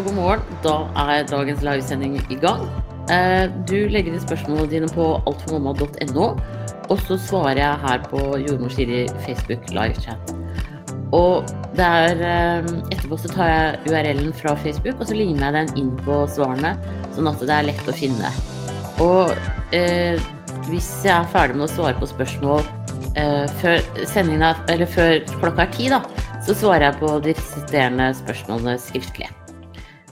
og god morgen. Da er dagens livesending i gang. Eh, du legger inn spørsmålene dine på altformamma.no, og så svarer jeg her på Jordmor Siri Facebook livechat. Og der, eh, etterpå så tar jeg URL-en fra Facebook, og så limer jeg den inn på svarene, sånn at det er lett å finne. Og eh, hvis jeg er ferdig med å svare på spørsmål eh, før, er, før klokka er ti, da, så svarer jeg på de resterende spørsmålene skriftlig.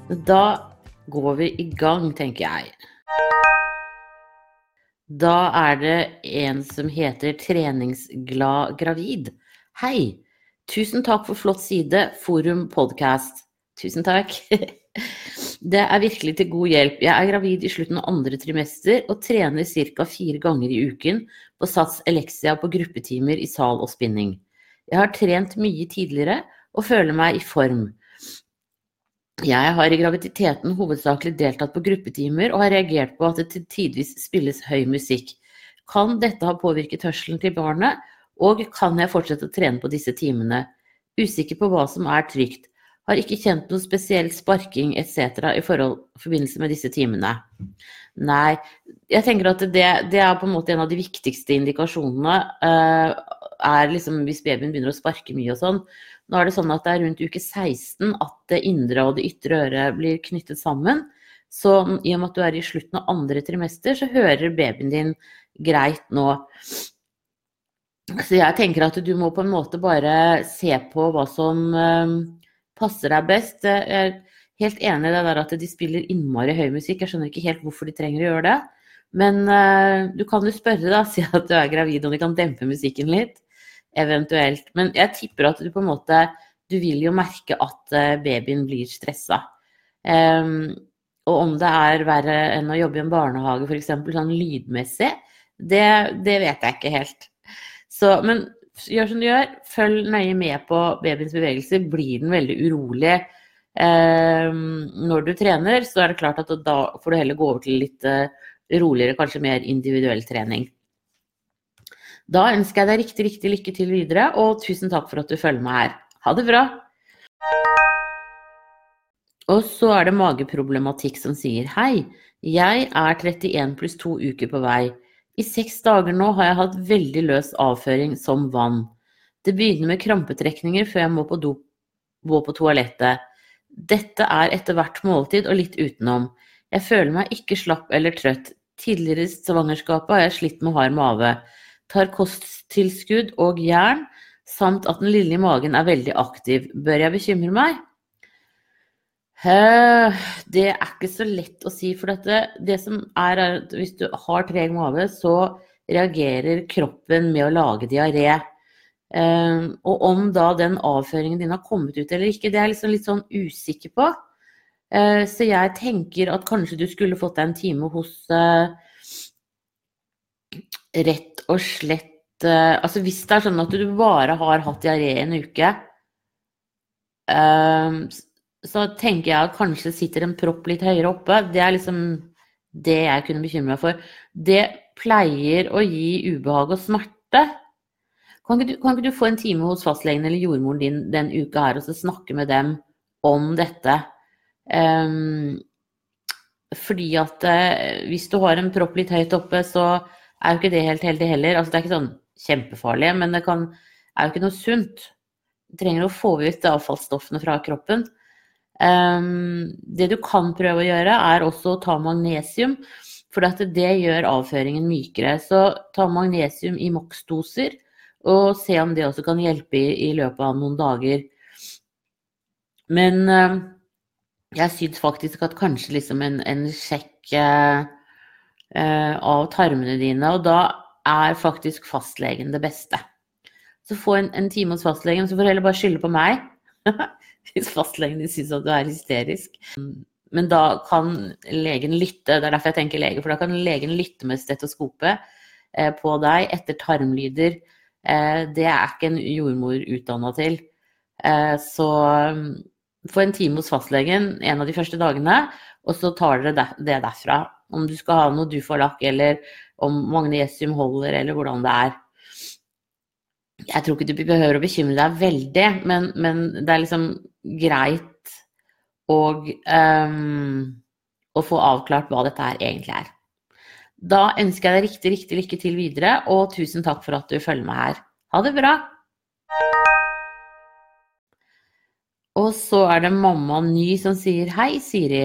Da går vi i gang, tenker jeg. Da er det en som heter Treningsglad gravid. Hei! Tusen takk for flott side, Forum podcast. Tusen takk. Det er virkelig til god hjelp. Jeg er gravid i slutten av andre trimester og trener ca. fire ganger i uken på Sats Elexia på gruppetimer i sal og spinning. Jeg har trent mye tidligere og føler meg i form. Jeg har i graviditeten hovedsakelig deltatt på gruppetimer og har reagert på at det til tidvis spilles høy musikk. Kan dette ha påvirket hørselen til barnet, og kan jeg fortsette å trene på disse timene? Usikker på hva som er trygt. Har ikke kjent noe spesiell sparking etc. i forhold, forbindelse med disse timene. Nei, jeg tenker at det, det, er på en måte en av de viktigste indikasjonene. Uh, er liksom hvis babyen begynner å sparke mye og sånn. Nå er det sånn at det er rundt uke 16 at det indre og det ytre øret blir knyttet sammen. Så i og med at du er i slutten av andre trimester, så hører babyen din greit nå. Så jeg tenker at du må på en måte bare se på hva som um, passer deg best. Jeg er helt enig i det der at de spiller innmari høy musikk. Jeg skjønner ikke helt hvorfor de trenger å gjøre det. Men uh, du kan jo spørre, da, si at du er gravid om de kan dempe musikken litt eventuelt. Men jeg tipper at du på en måte Du vil jo merke at eh, babyen blir stressa. Um, og om det er verre enn å jobbe i en barnehage f.eks. sånn lydmessig, det, det, vet jeg ikke helt. Så, men gjør som du gjør, følg nøye med på babyens bevegelser. Blir den veldig urolig um, når du trener, så er det klart at da får du heller gå over til litt uh, roligere, kanskje mer individuell trening. Da ønsker jeg deg riktig, riktig lykke til videre, og tusen takk for at du følger meg her. Ha det bra! Og så er det mageproblematikk som sier hei, jeg er 31 pluss to uker på vei. I seks dager nå har jeg hatt veldig løs avføring som vann. Det begynner med krampetrekninger før jeg må på, do, må på toalettet. Dette er etter hvert måltid og litt utenom. Jeg føler meg ikke slapp eller trøtt. Tidligere i svangerskapet har jeg slitt med hard mage tar kosttilskudd og jern, samt at den lille i magen er veldig aktiv. Bør jeg bekymre meg? Det er ikke så lett å si, for dette. Det som er, er at hvis du har treg mage, så reagerer kroppen med å lage diaré. Ehm, og om da den avføringen din har kommet ut eller ikke, det er jeg liksom litt sånn usikker på. Eh, så jeg tenker at kanskje du skulle fått deg en time hos eh, rett og slett uh, Altså hvis det er sånn at du bare har hatt diaré en uke, uh, så tenker jeg at kanskje sitter en propp litt høyere oppe. Det er liksom det jeg kunne bekymre meg for. Det pleier å gi ubehag og smerte. Kan ikke, du, kan ikke du få en time hos fastlegen eller jordmoren din den uka her og så snakke med dem om dette? Um, fordi at hvis du har en propp litt høyt oppe, så er jo ikke det helt heldig heller. Altså, det er ikke sånn kjempefarlig, men det kan, er jo ikke noe sunt. Du trenger å få ut avfallsstoffene fra kroppen. Um, det du kan prøve å gjøre, er også å ta magnesium, for det gjør avføringen mykere. Så ta magnesium i maksdoser, og se om det også kan hjelpe i, i løpet av noen dager. Men uh, jeg syns faktisk at kanskje liksom en, en sjekk uh, av tarmene dine, og da er faktisk fastlegen det beste. Så få en, en time hos fastlegen, så får du heller bare skylde på meg. Hvis fastlegen din syns at du er hysterisk. Men da kan legen lytte, det er derfor jeg tenker lege, for da kan legen lytte med stetoskopet eh, på deg etter tarmlyder. Eh, det er ikke en jordmor utdanna til. Eh, så mm, få en time hos fastlegen en av de første dagene, og så tar dere det derfra om du skal ha noe Dufalak, eller om magnesium holder, eller hvordan det er. Jeg tror ikke du behøver å bekymre deg veldig, men, men det er liksom greit og, um, å få avklart hva dette her egentlig er. Da ønsker jeg deg riktig, riktig lykke til videre, og tusen takk for at du følger med her. Ha det bra! Og så er det mamma Ny som sier hei, Siri.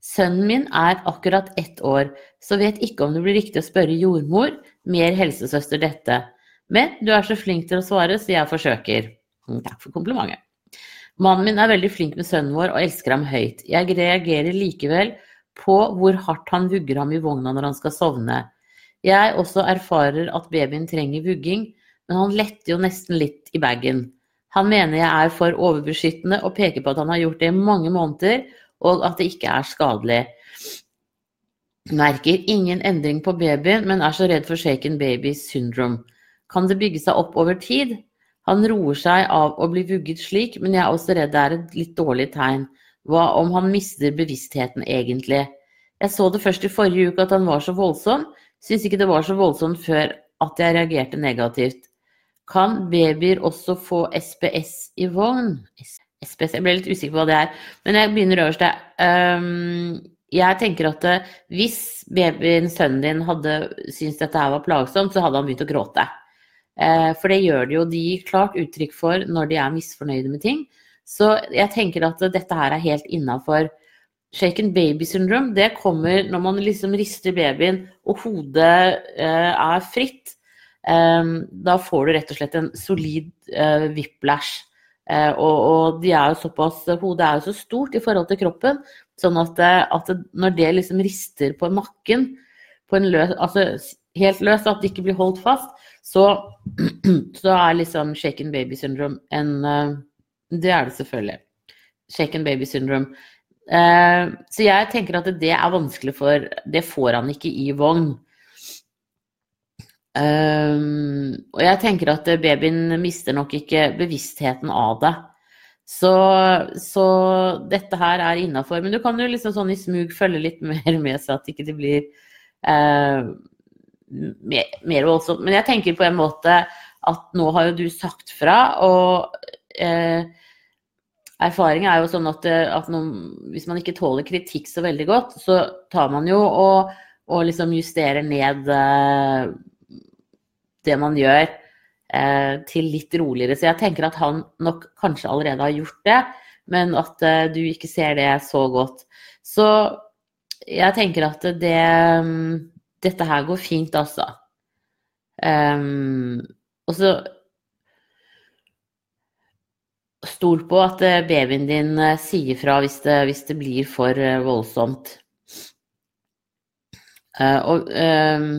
Sønnen min er akkurat ett år, så vet ikke om det blir riktig å spørre jordmor, mer helsesøster dette. Men du er så flink til å svare, så jeg forsøker. Mm, takk for komplimentet. Mannen min er veldig flink med sønnen vår og elsker ham høyt. Jeg reagerer likevel på hvor hardt han vugger ham i vogna når han skal sovne. Jeg også erfarer at babyen trenger vugging, men han letter jo nesten litt i bagen. Han mener jeg er for overbeskyttende og peker på at han har gjort det i mange måneder, og at det ikke er skadelig. Merker ingen endring på babyen, men er så redd for shaken baby syndrome. Kan det bygge seg opp over tid? Han roer seg av å bli vugget slik, men jeg er også redd det er et litt dårlig tegn. Hva om han mister bevisstheten egentlig? Jeg så det først i forrige uke at han var så voldsom, syns ikke det var så voldsomt før at jeg reagerte negativt. Kan babyer også få SPS i vogn? SPS, Jeg ble litt usikker på hva det er, men jeg begynner øverst. Um, jeg tenker at uh, hvis babyen, sønnen din, hadde syntes dette her var plagsomt, så hadde han begynt å gråte. Uh, for det gjør de jo. De klart uttrykk for når de er misfornøyde med ting. Så jeg tenker at dette her er helt innafor. Shaken baby syndrome det kommer når man liksom rister babyen og hodet er fritt. Ehm, da får du rett og slett en solid uh, whiplash. Uh, og, og, de er jo såpass, hodet er jo så stort i forhold til kroppen, sånn at, eh, at når det liksom rister på nakken på løs, altså helt løst, at det ikke blir holdt fast, så, så er liksom shaken baby syndrome en uh, Det er det selvfølgelig. Shaken baby syndrome. så jeg tenker at det er vanskelig for Det får han ikke i vogn. Um, og jeg tenker at babyen mister nok ikke bevisstheten av det. Så, så dette her er innafor. Men du kan jo liksom sånn i smug følge litt mer med, så at ikke det blir uh, mer, mer, voldsomt. Men jeg tenker på en måte at nå har jo du sagt fra, og uh, erfaring er jo sånn at, at noen, hvis man ikke tåler kritikk så veldig godt, så tar man jo og, og liksom justerer ned uh, det man gjør, eh, til litt roligere. Så jeg tenker at han nok kanskje allerede har gjort det, men at eh, du ikke ser det så godt. Så jeg tenker at det mm, Dette her går fint, altså. Um, og så Stol på at eh, babyen din sier fra hvis det, hvis det blir for voldsomt. Uh, og um,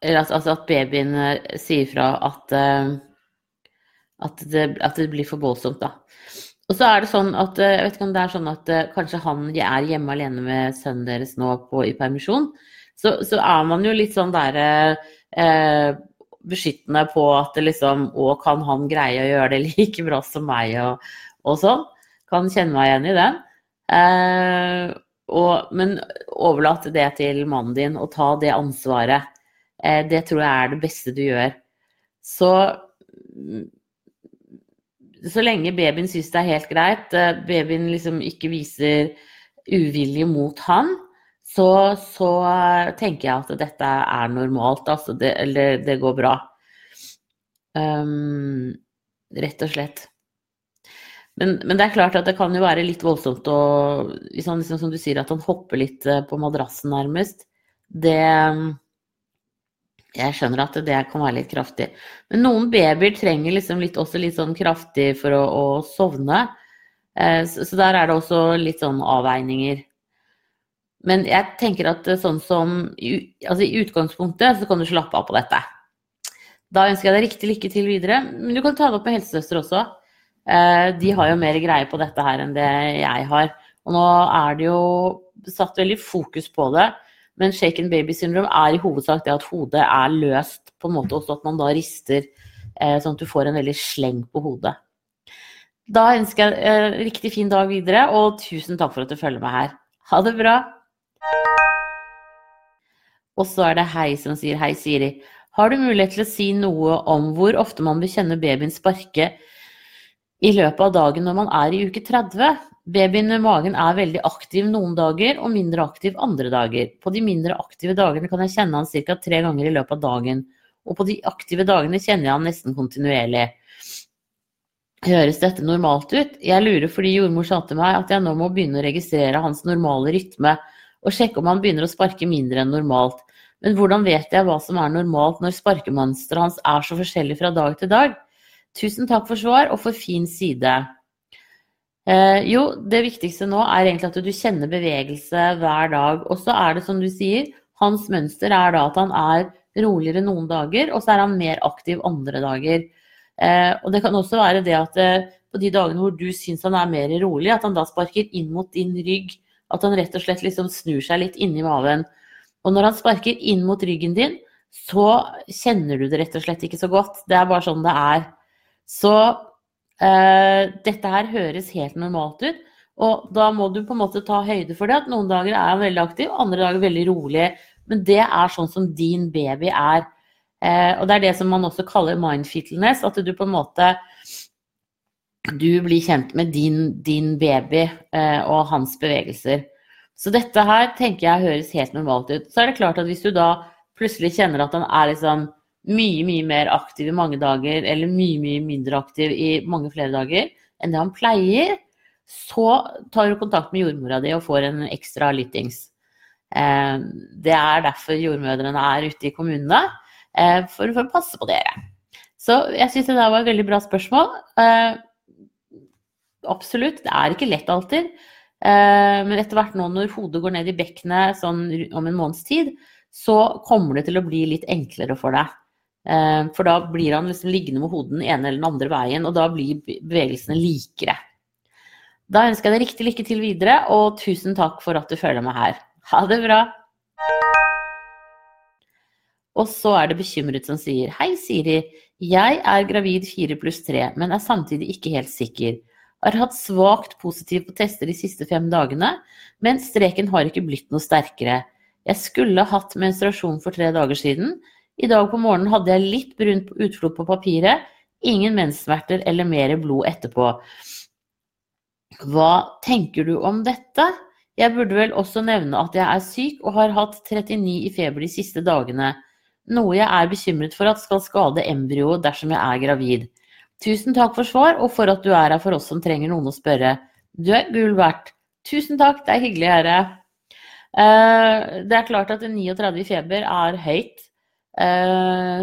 eller at, altså at babyen eh, sier fra at, uh, at, det, at, det, blir for voldsomt, da. Og så er det sånn at uh, Jeg vet ikke om det er sånn at kanskje han er hjemme alene med sønnen deres nå på, i permisjon. Så, så, er man jo litt sånn der beskyttende på at det liksom Å, kan han greie å gjøre det like bra som meg, og, og sånn. Kan kjenne meg igjen i den. Og, men overlate det til mannen din, og ta det ansvaret. Eh, det tror jeg er det beste du gjør. Så så lenge babyen syns det er helt greit, eh, babyen liksom ikke viser uvilje mot han, så, så tenker jeg at dette er normalt. Altså det, eller det går bra. Um, rett og slett. Men, men, det er klart at det kan jo være litt voldsomt å Hvis han liksom, som du sier, at han hopper litt eh, på madrassen nærmest. Det jeg skjønner at det kan være litt kraftig. Men noen babyer trenger liksom litt, også litt sånn kraftig for å, å sovne. Eh, så, der er det også litt sånn avveininger. Men jeg tenker at sånn som altså I utgangspunktet så kan du slappe av på dette. Da ønsker jeg deg riktig lykke til videre. Men du kan ta det opp med helsesøster også. Eh, de har jo mer greie på dette her enn det jeg har. Og nå er det jo satt veldig fokus på det. Men shaken baby syndrome er i hovedsak det at hodet er løst, på en måte også at man da rister, eh, sånn at du får en veldig sleng på hodet. Da ønsker jeg en riktig fin dag videre, og tusen takk for at du følger med her. Ha det bra! Og så er det Hei som sier Hei, Siri. Har du mulighet til å si noe om hvor ofte man bør kjenne babyen sparke i løpet av dagen når man er i uke 30. Babyen i magen er veldig aktiv noen dager og mindre aktiv andre dager. På de mindre aktive dagene kan jeg kjenne han ca. tre ganger i løpet av dagen. Og på de aktive dagene kjenner jeg han nesten kontinuerlig. Høres dette normalt ut? Jeg lurer fordi jordmor sa til meg at jeg nå må begynne å registrere hans normale rytme, og sjekke om han begynner å sparke mindre enn normalt. Men hvordan vet jeg hva som er normalt når sparkemønsteret hans er så forskjellig fra dag til dag? Tusen takk for svar og for fin side. Eh, jo, det viktigste nå er egentlig at du kjenner bevegelse hver dag. Og så er det som du sier, hans mønster er da at han er roligere noen dager, og så er han mer aktiv andre dager. Eh, og det kan også være det at eh, på de dagene hvor du syns han er mer rolig, at han da sparker inn mot din rygg. At han rett og slett liksom snur seg litt inni maven. Og når han sparker inn mot ryggen din, så kjenner du det rett og slett ikke så godt. Det er bare sånn det er. Så dette her høres helt normalt ut. Og da må du på en måte ta høyde for det. At noen dager er han veldig aktiv, andre dager veldig rolig. Men det er sånn som din baby er. Eh, og det er det som man også kaller mindfitness, at du på en måte du blir kjent med din, din baby eh, og hans bevegelser. Så dette her tenker jeg høres helt normalt ut. Så er det klart at hvis du da plutselig kjenner at han er liksom mye, mye mer aktiv i mange dager, eller mye, mye mindre aktiv i mange flere dager enn det han pleier, så tar du kontakt med jordmora di og får en ekstra lyttings. Eh, det er derfor jordmødrene er ute i kommunene. Eh, for, å passe på dere. Så jeg syns det der var et veldig bra spørsmål. Eh, absolutt. Det er ikke lett alltid. Men etter hvert nå når hodet går ned i bekkenet sånn om en måneds tid, så kommer det til å bli litt enklere for deg. For da blir han liksom liggende med hodet den ene eller den andre veien, og da blir bevegelsene likere. Da ønsker jeg deg riktig lykke til videre, og tusen takk for at du føler meg her. Ha det bra! Og så er det bekymret som sier Hei, Siri. Jeg er gravid 4 pluss 3, men er samtidig ikke helt sikker. Har hatt svakt positiv på tester de siste fem dagene, men streken har ikke blitt noe sterkere. Jeg skulle hatt menstruasjon for tre dager siden. I dag på morgenen hadde jeg litt brunt utflod på papiret. Ingen menssmerter eller mer blod etterpå. Hva tenker du om dette? Jeg burde vel også nevne at jeg er syk og har hatt 39 i feber de siste dagene noe jeg er bekymret for at skal skade embryoet dersom jeg er gravid. Tusen takk for svar, og for at du er her for oss som trenger noen å spørre. Du er gull verdt. Tusen takk, det er hyggelig å høre. Eh, det er klart at 39 i feber er høyt,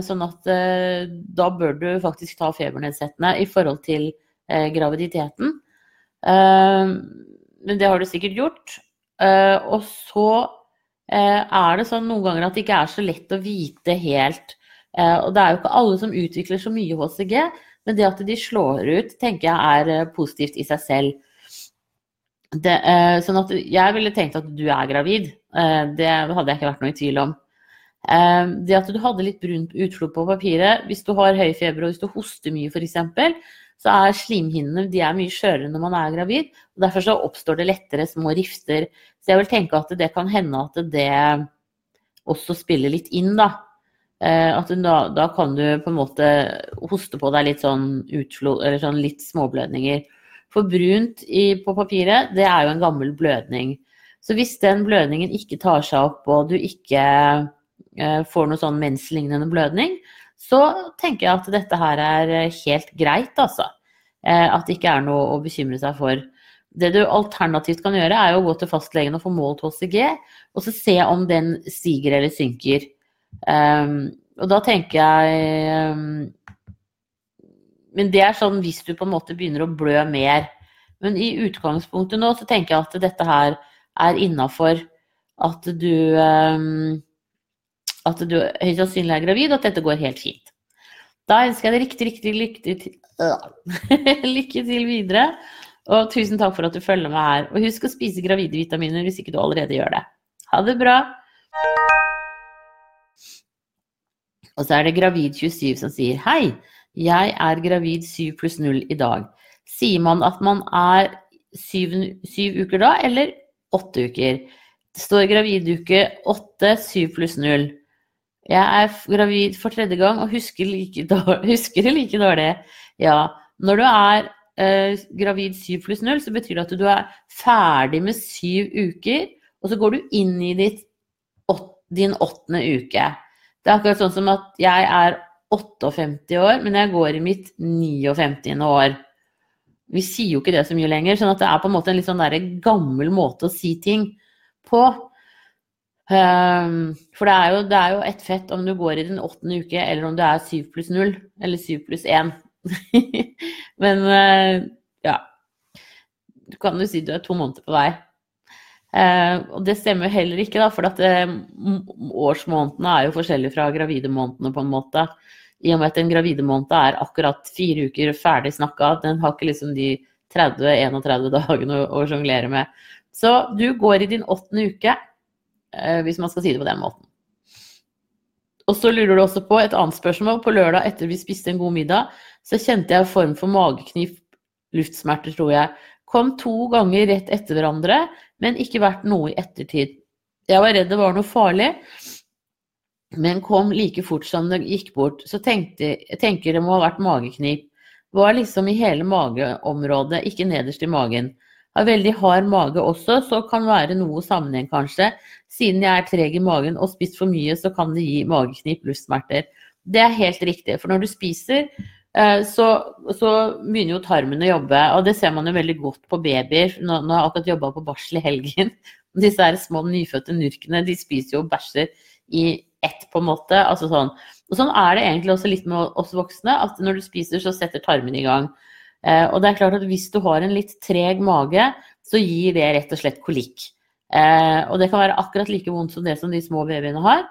sånn at eh, da bør du faktisk ta febernedsettende i forhold til graviditeten. Men det har du sikkert gjort. Og så Eh, er det sånn noen ganger at det ikke er så lett å vite helt. Eh, og det er jo ikke alle som utvikler så mye HCG, men det at de slår ut, tenker jeg er eh, positivt i seg selv. Det, sånn at jeg ville tenkt at du er gravid. Det hadde jeg ikke vært noe i tvil om. Det at du hadde litt brunt utflod på papiret, hvis du har høy feber og hvis du hoster mye f.eks., så er slimhinnene de er mye skjørere når man er gravid. og Derfor så oppstår det lettere små rifter. Så jeg vil tenke at det kan hende at det også spiller litt inn, da. Eh, at da, da, kan du på en måte hoste på deg litt sånn utflod, eller sånn litt småblødninger. For brunt i, på papiret, det er jo en gammel blødning. Så hvis den blødningen ikke tar seg opp, og du ikke får noe sånn menslignende blødning, så tenker jeg at dette her er eh, helt greit, altså. Eh, at det ikke er noe å bekymre seg for. Det du alternativt kan gjøre, er å gå til fastlegen og få målt HCG, og så se om den stiger eller synker. Um, og da tenker jeg um, Men det er sånn hvis du på en måte begynner å blø mer. Men i utgangspunktet nå så tenker jeg at dette her er innafor at du um, at du høyst sannsynlig er gravid, og at dette går helt fint. Da ønsker jeg deg riktig, riktig lykke til, lykke til videre. Og tusen takk for at du følger meg her. Og husk å spise gravide vitaminer hvis ikke du allerede gjør det. Ha det bra. Og så er det Gravid27 som sier Hei, jeg er gravid 7 pluss 0 i dag. Sier man at man er syv, syv uker da, eller åtte uker? Det står graviduke 8, 7 pluss 0. Jeg er gravid for tredje gang og husker, like dårlig, husker like dårlig. Ja, når du er eh, gravid 7 pluss 0, så betyr det at du er ferdig med syv uker, og så går du inn i ditt, åt, din åttende uke. Det er akkurat sånn som at jeg er 58 år, men jeg går i mitt 59. år. Vi sier jo ikke det så mye lenger, sånn at det er på en måte en litt sånn gammel måte å si ting på. Um, for det er, jo, det er jo ett fett om du går i din åttende uke, eller om du er syv pluss null, eller syv pluss én. Men uh, ja. Du kan jo si du er to måneder på vei. Uh, og det stemmer heller ikke, da, for at uh, årsmånedene er jo forskjellige fra gravide månedene, på en måte. I og med at en gravide måned er akkurat fire uker ferdig snakka. Den har ikke liksom de 30-31 dagene å, å sjonglere med. Så du går i din åttende uke, hvis man skal si det på den måten. Og så lurer du også på et annet spørsmål. På lørdag etter vi spiste en god middag, så kjente jeg en form for mageknip, luftsmerter, tror jeg. Kom to ganger rett etter hverandre, men ikke vært noe i ettertid. Jeg var redd det var noe farlig, men kom like fort som det gikk bort. Så tenkte, jeg tenker det må ha vært mageknip. Var liksom i hele mageområdet, ikke nederst i magen. Har veldig hard mage også, så kan være noe sammenheng kanskje. Siden jeg er treg i magen og spist for mye, så kan det gi mageknip, luftsmerter. Det er helt riktig, for når du spiser, eh, så, så, begynner jo tarmen å jobbe. Og det ser man jo veldig godt på babyer. Nå, nå har jeg akkurat jobba på barsel i helgen. Disse her små nyfødte nurkene, de spiser jo og bæsjer i ett, på en måte. Altså sånn. Og sånn er det egentlig også litt med oss voksne, at når du spiser, så setter tarmen i gang. Eh, og det er klart at hvis du har en litt treg mage, så gir det rett og slett kolikk. Eh, og det kan være akkurat like vondt som det som de små babyene har.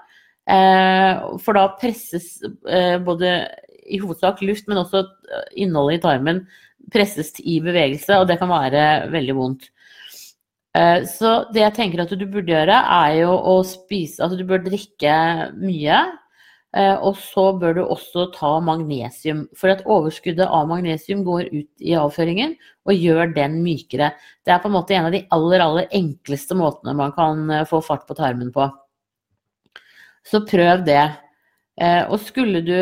Eh, for da presses både i hovedsak luft, men også innholdet i tarmen presses i bevegelse, og det kan være veldig vondt. Så det jeg tenker at du burde gjøre, er jo å spise Altså du bør drikke mye. Eh, og så bør du også ta magnesium, for at overskuddet av magnesium går ut i avføringen og gjør den mykere. Det er på en måte en av de aller, aller enkleste måtene man kan eh, få fart på tarmen på. Så prøv det. Eh, og skulle du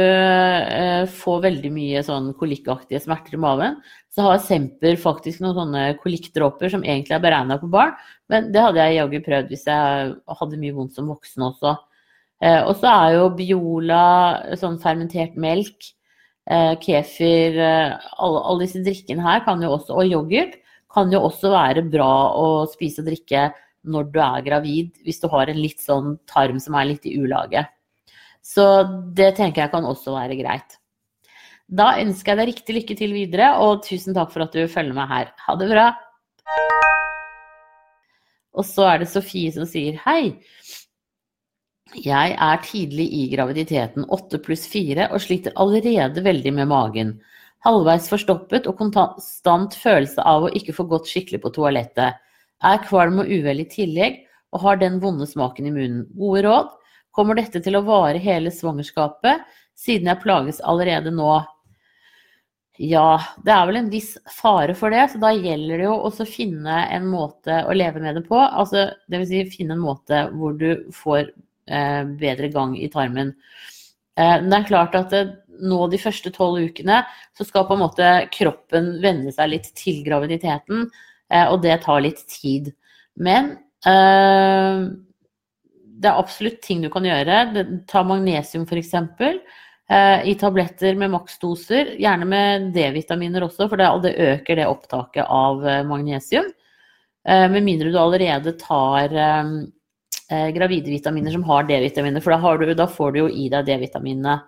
få veldig mye sånn kolikkaktige smerter i maven, så har Semper faktisk noen sånne kolikkdråper som egentlig er beregna på barn, men det hadde jeg jaggu prøvd hvis jeg hadde mye vondt som voksen også. Eh, og så er jo Biola, sånn fermentert melk, eh, kefir eh, alle, alle, disse drikkene her kan jo også, og yoghurt kan jo også være bra å spise og drikke når du er gravid, hvis du har en litt sånn tarm som er litt i ulage. Så det tenker jeg kan også være greit. Da ønsker jeg deg riktig lykke til videre, og tusen takk for at du følger meg her. Ha det bra. Og så er det Sofie som sier hei. Jeg er tidlig i graviditeten, 8 pluss 4, og sliter allerede veldig med magen. Halvveis forstoppet og konstant følelse av å ikke få gått skikkelig på toalettet. Er kvalm og uvel i tillegg, og har den vonde smaken i munnen. Gode råd? Kommer dette til å vare hele svangerskapet, siden jeg plages allerede nå? Ja, det er vel en viss fare for det, så da gjelder det jo også å finne en måte å leve med det på. Altså, vil si finne en måte hvor du får bedre gang i tarmen. Eh, det er klart at eh, nå de første tolv ukene så skal på en måte kroppen venne seg litt til graviditeten, og det tar litt tid. Men det er absolutt ting du kan gjøre. Ta magnesium f.eks. I tabletter med maksdoser, gjerne med D-vitaminer også, for det, øker det opptaket av magnesium. Med mindre du allerede tar eh, gravide vitaminer som har D-vitaminer, for da, du, da, får du jo i deg D-vitaminene.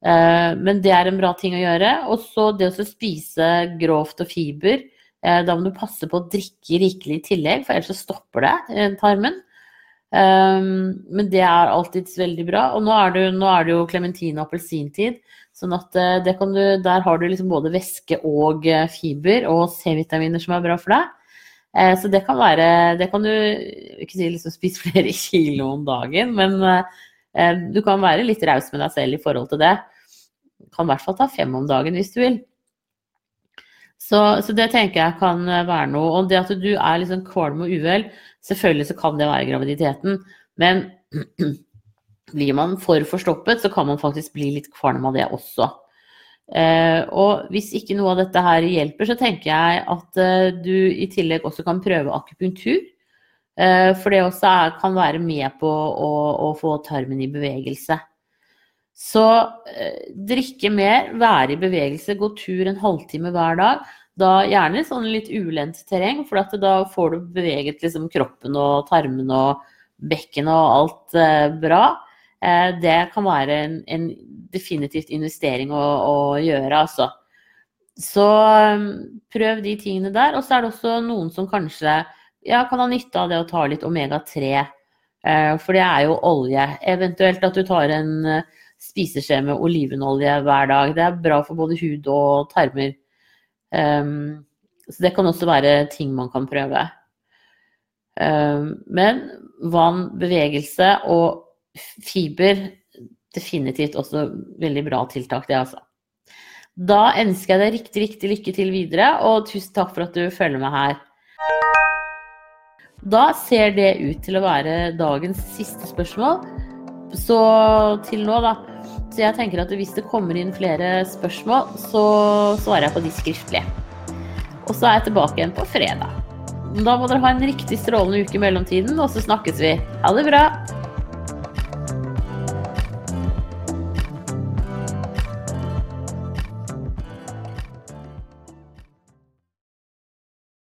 Eh, men det er en bra ting å gjøre. Og så det å spise grovt og fiber. Eh, da må du passe på å drikke rikelig i tillegg, for ellers så stopper det eh, tarmen. Um, men det er alltids veldig bra. Og nå er det, nå er det jo klementin- og appelsintid. Sånn at uh, du, der har du liksom både væske og fiber og C-vitaminer som er bra for deg. Eh, så det kan være Det kan du ikke si liksom spise flere kilo om dagen, men eh, du kan være litt raus med deg selv i forhold til det. Du kan i hvert fall ta fem om dagen hvis du vil. Så, så, det tenker jeg kan være noe. Og det at du er liksom kvalm og uvel, selvfølgelig så kan det være graviditeten. Men blir man for forstoppet, så kan man faktisk bli litt kvalm av det også. Eh, og hvis ikke noe av dette her hjelper, så tenker jeg at eh, du i tillegg også kan prøve akupunktur. Eh, for det også er, kan være med på å, å, få tarmen i bevegelse. Så drikke mer, være i bevegelse, gå tur en halvtime hver dag. Da gjerne sånn litt ulendt terreng, for da får du beveget liksom kroppen og tarmen og bekkenet og alt bra. Det kan være en, en definitivt investering å, å gjøre, altså. Så um, prøv de tingene der. Og så er det også noen som kanskje ja, kan ha nytte av det å ta litt omega-3. Eh, for det er jo olje. Eventuelt at du tar en uh, spiseskje med olivenolje hver dag. Det er bra for både hud og tarmer. Um, så det kan også være ting man kan prøve. Um, men vann, bevegelse og fiber definitivt også veldig bra tiltak, det altså. Da ønsker jeg deg riktig, riktig lykke til videre, og tusen takk for at du følger med her. Da ser det ut til å være dagens siste spørsmål. Så til nå, da. Så jeg tenker at hvis det kommer inn flere spørsmål, så svarer jeg på de skriftlige. Og så er jeg tilbake igjen på fredag. Da må dere ha en riktig strålende uke i mellomtiden, og så snakkes vi. Ha det bra!